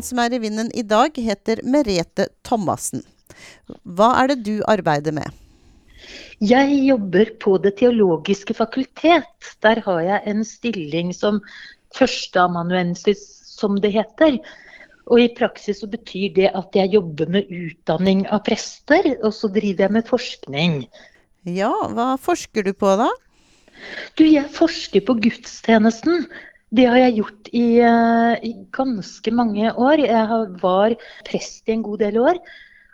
Den som er i vinden i dag, heter Merete Thomassen. Hva er det du arbeider med? Jeg jobber på Det teologiske fakultet. Der har jeg en stilling som førsteamanuensis, som det heter. Og i praksis så betyr det at jeg jobber med utdanning av prester, og så driver jeg med forskning. Ja, hva forsker du på da? Du, jeg forsker på gudstjenesten. Det har jeg gjort i, eh, i ganske mange år. Jeg var prest i en god del år.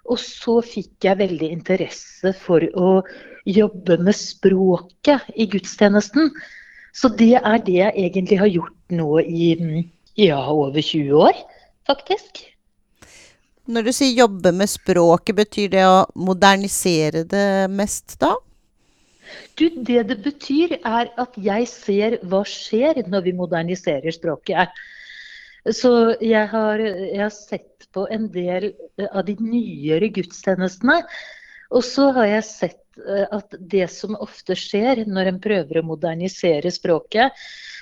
Og så fikk jeg veldig interesse for å jobbe med språket i gudstjenesten. Så det er det jeg egentlig har gjort nå i ja, over 20 år, faktisk. Når du sier jobbe med språket, betyr det å modernisere det mest da? Du, det det betyr, er at jeg ser hva skjer når vi moderniserer språket. Så jeg har, jeg har sett på en del av de nyere gudstjenestene. Og så har jeg sett eh, at det som ofte skjer når en prøver å modernisere språket,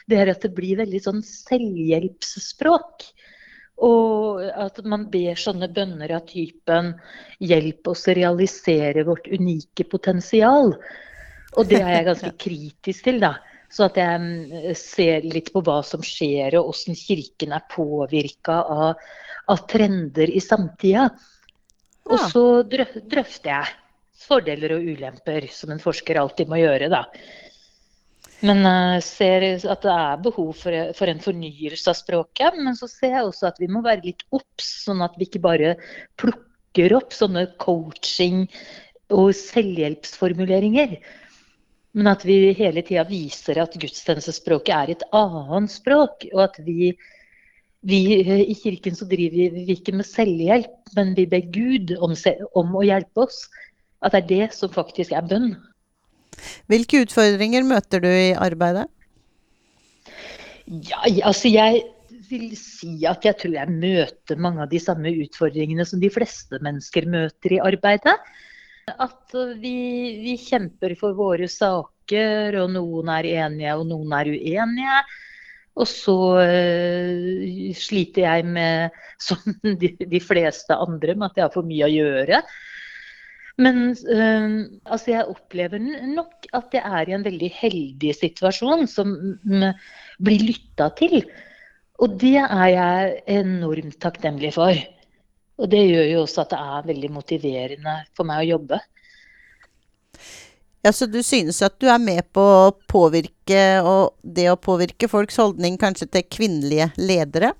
det er at det blir veldig sånn selvhjelpsspråk. Og at man ber sånne bønner av typen 'hjelp oss å realisere vårt unike potensial'. Og det er jeg ganske kritisk til, da. Så at jeg mm, ser litt på hva som skjer, og hvordan Kirken er påvirka av, av, trender i samtida. Og så drøfter jeg fordeler og ulemper, som en forsker alltid må gjøre, da. Men uh, ser at det er behov for, for, en fornyelse av språket. Men så ser jeg også at vi må være litt obs, sånn at vi ikke bare plukker opp sånne coaching- og selvhjelpsformuleringer. Men at vi hele tida viser at gudstjenestespråket er et annet språk. Og at vi, vi, i kirken så driver vi ikke med selvhjelp, men vi ber Gud om, om, å hjelpe oss. At det er det som faktisk er bønn. Hvilke utfordringer møter du i arbeidet? Ja, altså jeg vil si at jeg tror jeg møter mange av de samme utfordringene som de fleste mennesker møter i arbeidet. At vi, vi, kjemper for våre saker, og noen er enige og noen er uenige. Og så uh, sliter jeg med, som de, de, fleste andre, med at jeg har for mye å gjøre. Men uh, altså jeg opplever nok at jeg er i en veldig heldig situasjon som blir lytta til. Og det er jeg enormt takknemlig for. Og det gjør jo også at det er veldig motiverende for meg å jobbe. Ja, Så du synes at du er med på å påvirke, og det å påvirke folks holdning kanskje til kvinnelige ledere?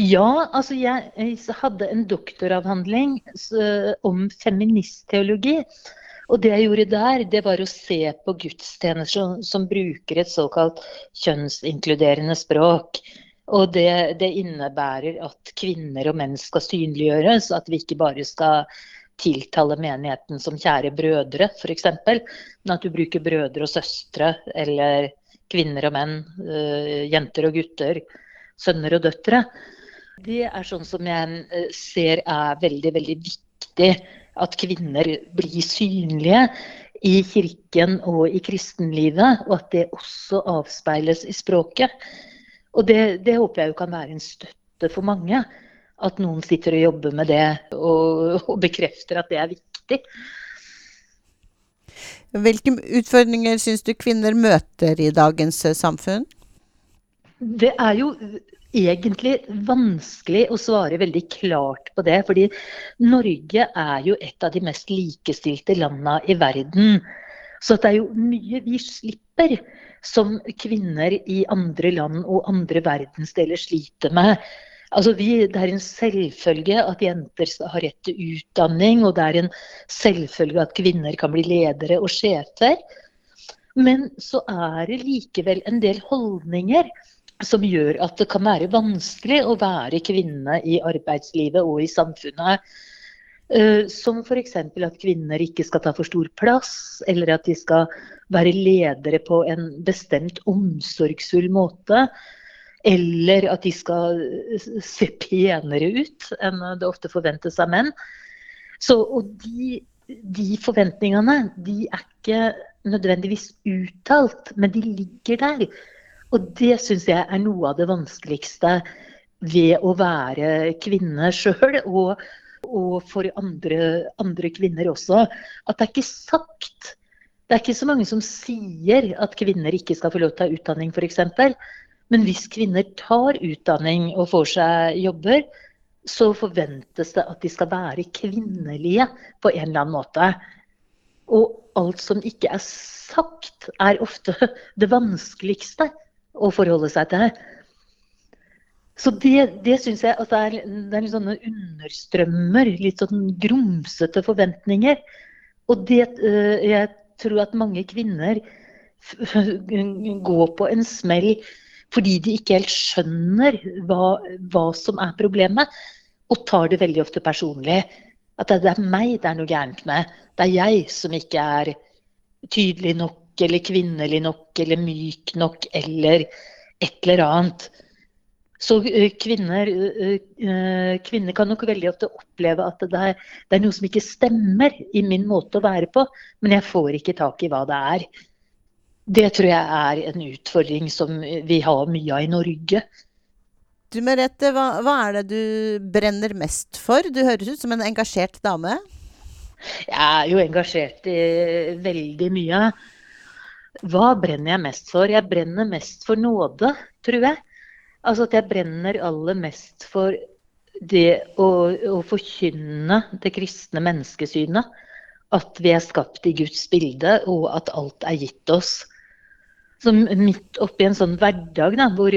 Ja, altså jeg, jeg hadde en doktoravhandling om feministteologi. Og det jeg gjorde der, det var å se på gudstjenester som, som bruker et såkalt kjønnsinkluderende språk. Og det, det, innebærer at kvinner og menn skal synliggjøres. At vi ikke bare skal tiltale menigheten som kjære brødre, f.eks. Men at du bruker brødre og søstre, eller kvinner og menn, uh, jenter og gutter, sønner og døtre. Det er sånn som jeg uh, ser er veldig, veldig viktig. At kvinner blir synlige i kirken og i kristenlivet, og at det også avspeiles i språket. Og det, det, håper jeg jo kan være en støtte for mange. At noen sitter og jobber med det og, og bekrefter at det er viktig. Hvilke utfordringer syns du kvinner møter i dagens eh, samfunn? Det er jo egentlig vanskelig å svare veldig klart på det. Fordi Norge er jo et av de mest likestilte landene i verden. Så det er jo mye vi slipper som kvinner i andre land og andre verdensdeler sliter med. Altså vi, Det er en selvfølge at jenter skal ha rett til utdanning, og det er en selvfølge at kvinner kan bli ledere og sjefer. Men så er det likevel en del holdninger som gjør at det kan være vanskelig å være kvinne i arbeidslivet og i samfunnet. Uh, som f.eks. at kvinner ikke skal ta for stor plass, eller at de skal være ledere på en bestemt omsorgsfull måte. Eller at de skal eh, se penere ut enn det ofte forventes av menn. Så, og de, de forventningene de er ikke nødvendigvis uttalt, men de ligger der. Og det syns jeg er noe av det vanskeligste ved å være kvinne sjøl, og, og, for andre, andre, kvinner også. At det er ikke sagt. Det er ikke så mange som sier at kvinner ikke skal få lov til å ta utdanning, f.eks. Men hvis kvinner tar utdanning og får seg jobber, så forventes det at de skal være kvinnelige på en eller annen måte. Og alt som ikke er sagt, er ofte det vanskeligste å forholde seg til. Så det, det syns jeg det er, det er litt sånne understrømmer, litt sånn grumsete forventninger. Og det, eh, jeg tror at mange kvinner går på en smell fordi de ikke helt skjønner hva, hva, som er problemet, og tar det veldig ofte personlig. At det, er meg det er noe gærent med. Det er jeg som ikke er tydelig nok, eller kvinnelig nok, eller myk nok, eller et eller annet. Så uh, kvinner, uh, uh, kvinner, kan nok veldig ofte oppleve at det er, det er, noe som ikke stemmer i min måte å være på, men jeg får ikke tak i hva det er. Det tror jeg er en utfordring som vi har mye av i Norge. Du Merete, hva, hva, er det du brenner mest for? Du høres ut som en engasjert dame. Jeg er jo engasjert i veldig mye. Hva brenner jeg mest for? Jeg brenner mest for nåde, tror jeg. Altså at jeg brenner aller mest for det å, å forkynne det kristne menneskesynet. At vi er skapt i Guds bilde, og at alt er gitt oss. Så midt oppi en sånn hverdag da, hvor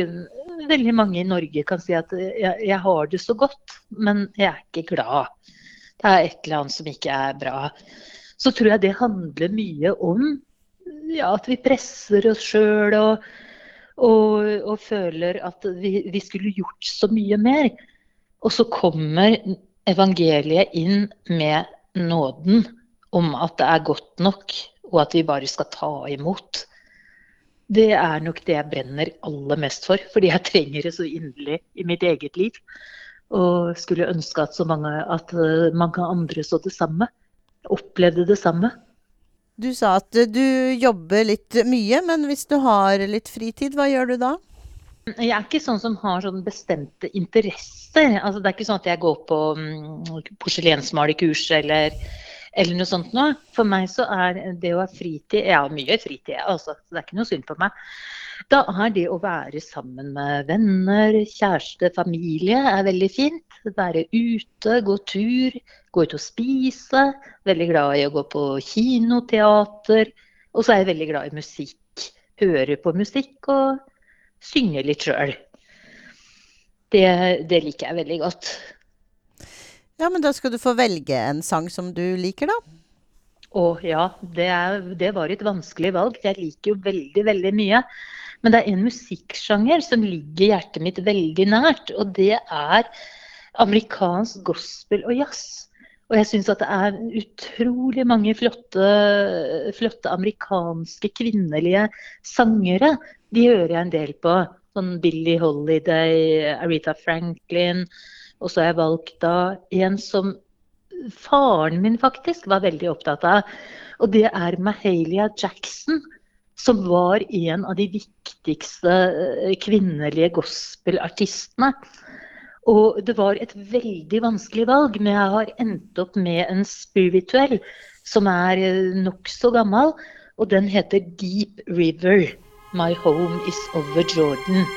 veldig mange i Norge kan si at jeg, jeg, har det så godt, men jeg er ikke glad. Det er et eller annet som ikke er bra. Så tror jeg det handler mye om ja, at vi presser oss sjøl og, og, og, føler at vi, vi skulle gjort så mye mer. Og så kommer evangeliet inn med nåden om at det er godt nok, og at vi bare skal ta imot. Det er nok det jeg brenner aller mest for, fordi jeg trenger det så inderlig i mitt eget liv. Og skulle ønske at mange, at eh, mange andre så det samme. Opplevde det samme. Du sa at du jobber litt mye, men hvis du har litt fritid, hva gjør du da? Jeg er ikke sånn som har sånn bestemte interesser. Altså, det er ikke sånn at jeg går på um, porselensmalerkurs eller eller noe sånt noe. For meg så er det å ha fritid Jeg har mye fritid, altså. Så det er ikke noe synd på meg. Da er det å være sammen med venner, kjæreste, familie er veldig fint. Være ute, gå tur, gå ut og spise. Veldig glad i å gå på kino, teater. Og så er jeg veldig glad i musikk. Høre på musikk og synge litt sjøl. Det, det liker jeg veldig godt. Ja, men da skal du få velge en sang som du liker, da. Å ja, det, er, det, var et vanskelig valg. Jeg liker jo veldig, veldig mye. Men det er en musikksjanger som ligger hjertet mitt veldig nært, og det er amerikansk gospel og jazz. Og jeg syns at det er utrolig mange flotte, flotte, amerikanske kvinnelige sangere. De hører jeg en del på. Sånn Billie Holiday, Aretha Franklin. Og så har jeg valgt da en som faren min faktisk var veldig opptatt av. Og det er Mahalia Jackson, som var en av de viktigste eh, kvinnelige gospelartistene. Og det var et veldig vanskelig valg, men jeg har endt opp med en spirituell som er eh, nokså gammel. Og den heter Deep River. My home is over Jordan.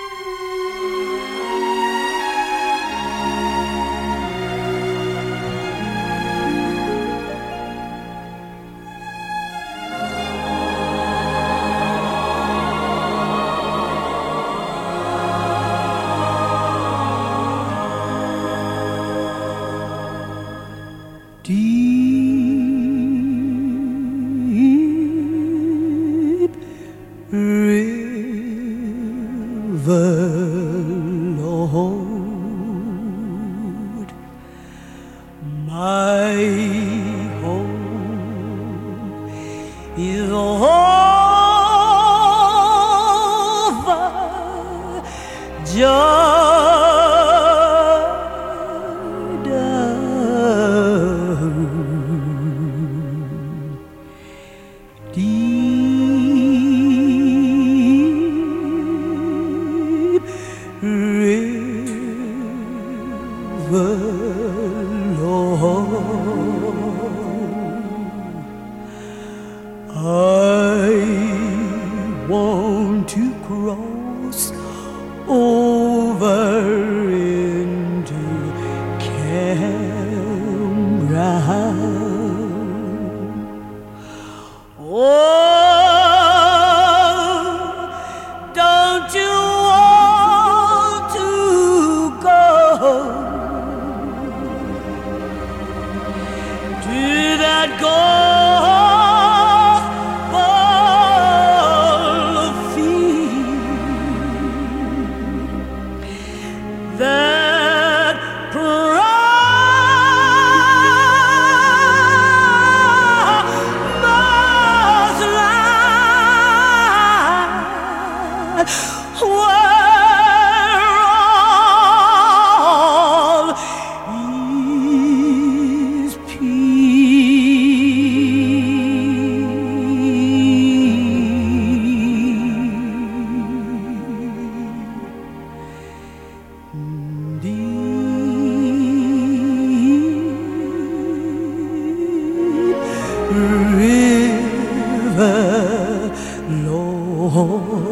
River, Lord.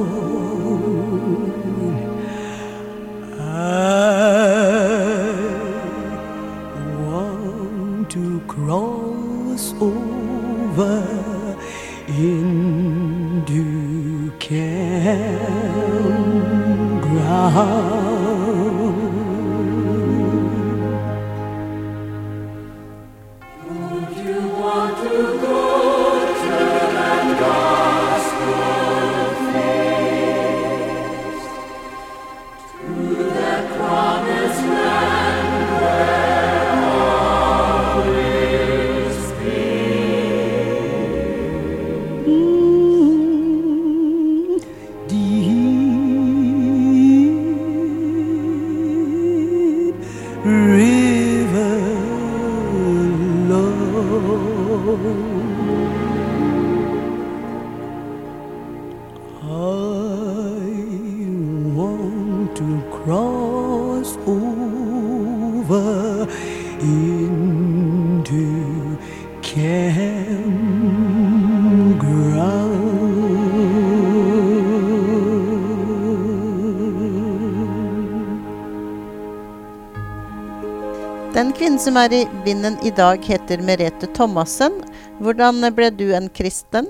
Den kvinnen som er i vinden i dag, heter Merete Thomassen. Hvordan ble du en kristen?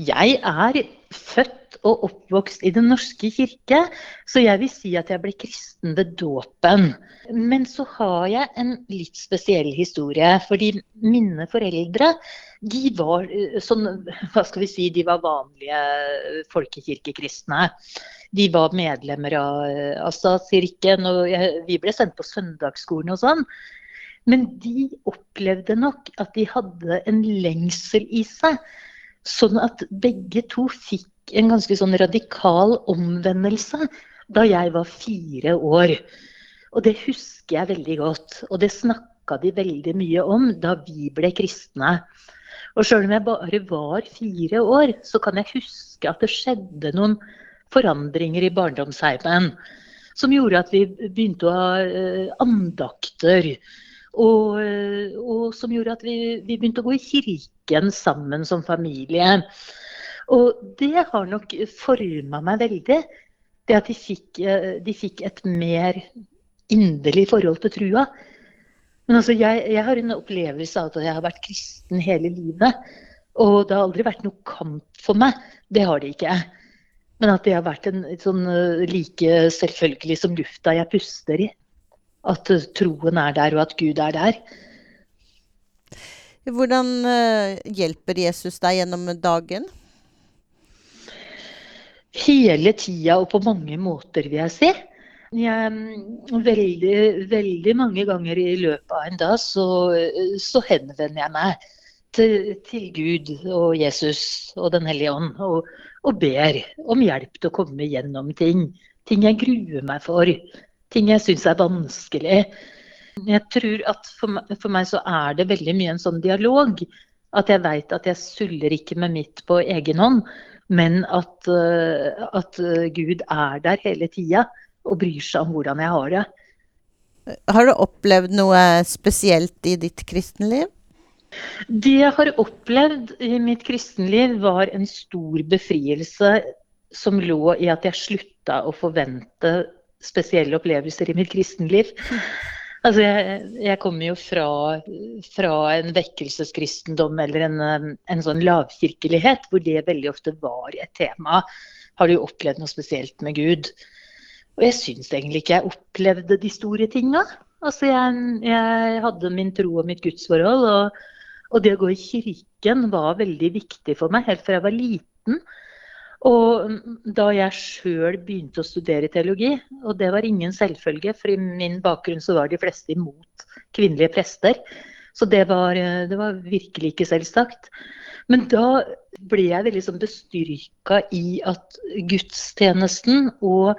Jeg er født og oppvokst i Den norske kirke, så jeg vil si at jeg ble kristen ved dåpen. Men så har jeg en litt spesiell historie, fordi mine foreldre de var eh, sånn, hva skal vi si, de var vanlige folkekirkekristne. De var medlemmer av, eh, av statskirken, og jeg, vi ble sendt på søndagsskolen og sånn. Men de opplevde nok at de hadde en lengsel i seg. Sånn at begge to fikk en ganske sånn radikal omvendelse da jeg var fire år. Og det husker jeg veldig godt. Og det snakka de veldig mye om da vi ble kristne. Og sjøl om jeg bare var fire år, så kan jeg huske at det skjedde noen forandringer i barndomsheimen. Som gjorde at vi begynte å ha eh, andakter. Og, eh, og som gjorde at vi, vi begynte å gå i kirken sammen som familie. Og det har nok forma meg veldig. Det at de fikk, eh, de fikk et mer inderlig forhold til trua. Men altså, jeg, jeg har en opplevelse av at jeg har vært kristen hele livet. Og det har aldri vært noe kamp for meg. Det har det ikke. Men at det har vært en sånn eh, like selvfølgelig som lufta jeg puster i. At eh, troen er der, og at Gud er der. Hvordan hjelper Jesus deg gjennom dagen? Hele tida og på mange måter, vil jeg si. Jeg, mm, veldig, veldig mange ganger i løpet av en dag så, så henvender jeg meg til, til, Gud og Jesus og Den hellige ånd og, og, ber om hjelp til å komme gjennom ting. Ting jeg gruer meg for. Ting jeg syns er vanskelig. Jeg tror at for meg, for meg, så er det veldig mye en sånn dialog. At jeg veit at jeg suller ikke med mitt på egen hånd, men at, uh, at Gud er der hele tida og bryr seg om hvordan jeg har det. Har du opplevd noe spesielt i ditt kristenliv? Det jeg har opplevd i mitt kristenliv, var en stor befrielse som lå i at jeg slutta å forvente spesielle opplevelser i mitt kristenliv. Altså, jeg, jeg kommer jo fra, fra en vekkelseskristendom eller en, en, sånn lavkirkelighet, hvor det veldig ofte var et tema. Har du opplevd noe spesielt med Gud? Og jeg syns egentlig ikke jeg opplevde de store tinga. Altså jeg, jeg, hadde min tro og mitt gudsforhold, og, og, det å gå i kirken var veldig viktig for meg helt fra jeg var liten. Og da jeg sjøl begynte å studere teologi, og det var ingen selvfølge, for i min bakgrunn så var de fleste imot kvinnelige prester. Så det var, det var virkelig ikke selvsagt. Men da ble jeg veldig sånn bestyrka i at gudstjenesten og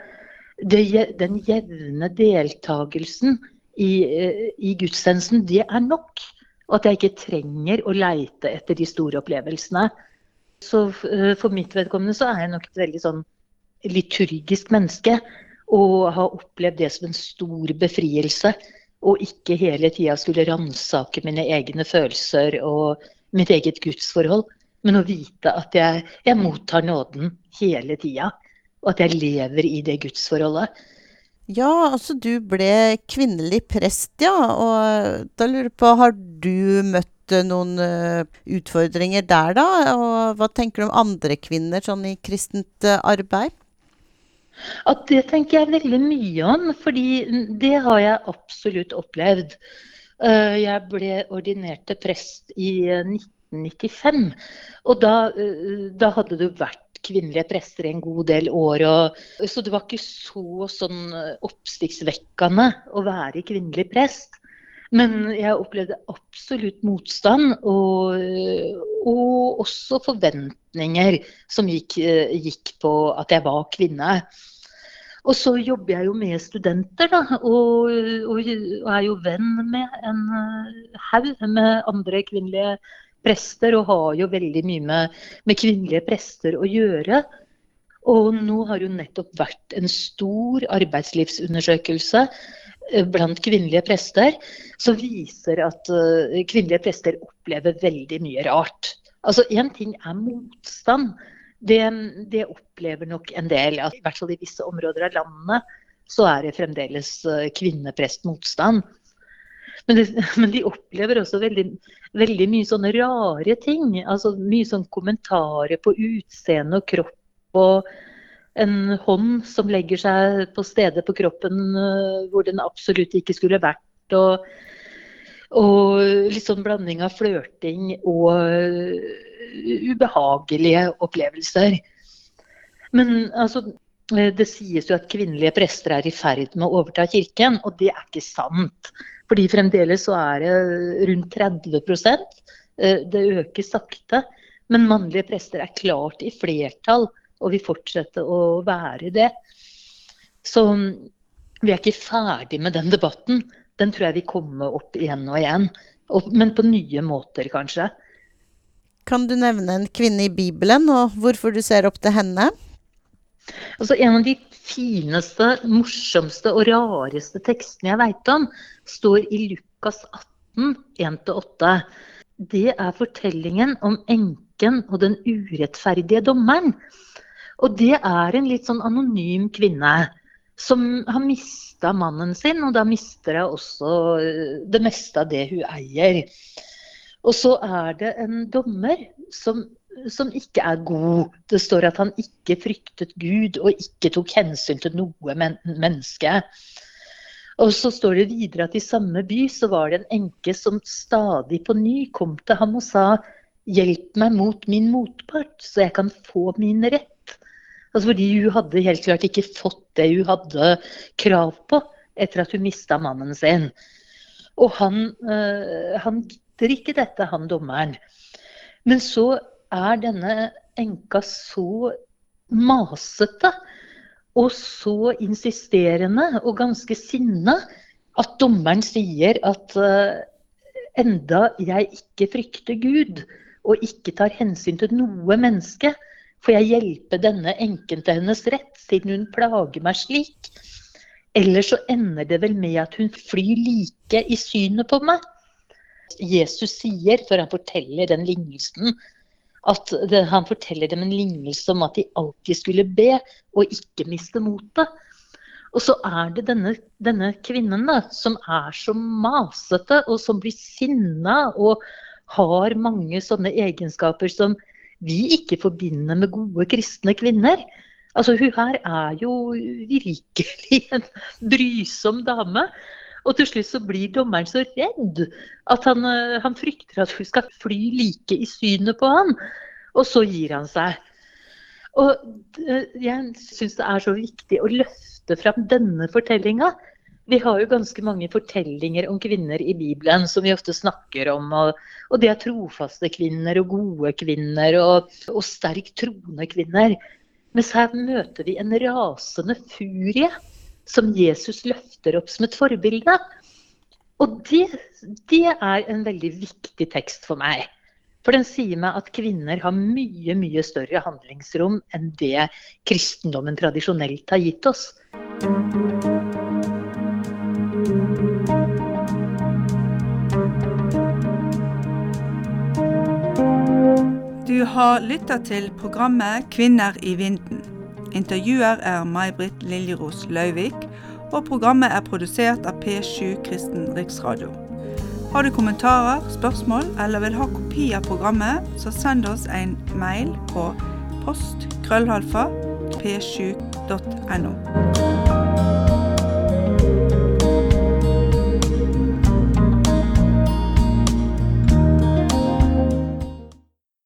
det, den jevne deltakelsen i, eh, i gudstjenesten, det er nok. Og at jeg ikke trenger å leite etter de store opplevelsene. Så eh, for mitt vedkommende så er jeg nok et veldig sånn liturgisk menneske. Og har opplevd det som en stor befrielse. Og ikke hele tida skulle ransake mine egne følelser og mitt eget gudsforhold. Men å vite at jeg, jeg mottar nåden hele tida og at jeg lever i det gudsforholdet. Ja, altså du ble kvinnelig prest, ja. Og da lurer jeg på, har du møtt noen uh, utfordringer der, da? Og hva tenker du om andre kvinner sånn i kristent uh, arbeid? At det tenker jeg veldig mye om, fordi det har jeg absolutt opplevd. Jeg ble ordinert til prest i 1995, og da, da hadde det vært kvinnelige prester en god del år. Og, så det var ikke så sånn eh, oppsiktsvekkende å være kvinnelig prest. Men jeg opplevde absolutt motstand, og, og også forventninger som gikk, eh, gikk, på at jeg var kvinne. Og så jobber jeg jo med studenter, da, og, og, og er jo venn med en eh, haug med andre kvinnelige prester, og har jo veldig mye med, med kvinnelige prester å gjøre. Og nå har jo nettopp vært en stor arbeidslivsundersøkelse blant kvinnelige prester som viser at uh, kvinnelige prester opplever veldig mye rart. Altså Én ting er motstand. Det, det, opplever nok en del. At, I hvert fall i visse områder av landet så er det fremdeles uh, kvinneprestmotstand. Men, det, men, de opplever også veldig, veldig, mye sånne rare ting. Altså Mye sånn kommentarer på utseende og kropp og en hånd som legger seg på steder på kroppen uh, hvor den absolutt ikke skulle vært. Og, og litt sånn blanding av flørting og uh, ubehagelige opplevelser. Men altså, det sies jo at kvinnelige prester er i ferd med å overta kirken, og det er ikke sant. Fordi fremdeles så er det rundt 30 eh, Det øker sakte. Men mannlige prester er klart i flertall og vil fortsette å være det. Så vi er ikke ferdig med den debatten. Den tror jeg vil komme opp igjen og igjen. Men på nye måter, kanskje. Kan du nevne en kvinne i Bibelen, og hvorfor du ser opp til henne? Altså, en av de fineste, morsomste og rareste tekstene jeg veit om, står i Lukas 18, 1-8. Det er fortellingen om enken og den urettferdige dommeren. Og det er en litt sånn anonym kvinne som har mista mannen sin, og da mister hun også eh, det meste av det hun eier. Og så er det en dommer som som ikke er god. Det står at han ikke fryktet Gud og ikke tok hensyn til noe men menneske. Og så står det videre at i samme by så var det en enke som stadig på ny kom til ham og sa Hjelp meg mot min motpart, så jeg kan få min rett. Altså fordi hun hadde helt klart ikke fått det hun hadde krav på etter at hun mista mannen sin. Og han, øh, han gidder dette, han dommeren. Men så er denne enka så masete og så insisterende og ganske sinna at dommeren sier at uh, enda jeg ikke frykter Gud og ikke tar hensyn til noe menneske, får jeg hjelpe denne enken til hennes rett, siden hun plager meg slik. Eller så ender det vel med at hun flyr like i synet på meg. Jesus sier, før han forteller den lignelsen, at det, han forteller dem en lignelse om at de alltid skulle be og ikke miste motet. Og så er det denne, denne kvinnen da, som er så masete, og som blir sinna og har mange sånne egenskaper som vi ikke forbinder med gode kristne kvinner. Altså Hun her er jo virkelig en brysom dame. Og til slutt så blir dommeren så redd at han, eh, han frykter at hun skal fly like i synet på han. Og så gir han seg. Og eh, jeg syns det er så viktig å løfte fram denne fortellinga. Vi har jo ganske mange fortellinger om kvinner i Bibelen som vi ofte snakker om. Og, og det er trofaste kvinner og gode kvinner og, og sterkt troende kvinner. Mens her møter vi en rasende furie som Jesus løfter opp som et forbilde. Og det, det er en veldig viktig tekst for meg. For den sier meg at kvinner har mye, mye større handlingsrom enn det kristendommen tradisjonelt har gitt oss. Du har lytta til programmet Kvinner i vinden. Intervjuer er May-Britt Liljeros Lauvik, og programmet er produsert av P7 Kristen Riksradio. Har du kommentarer, spørsmål eller vil ha kopi av programmet, så send oss en mail på post krøllhalfa p7.no.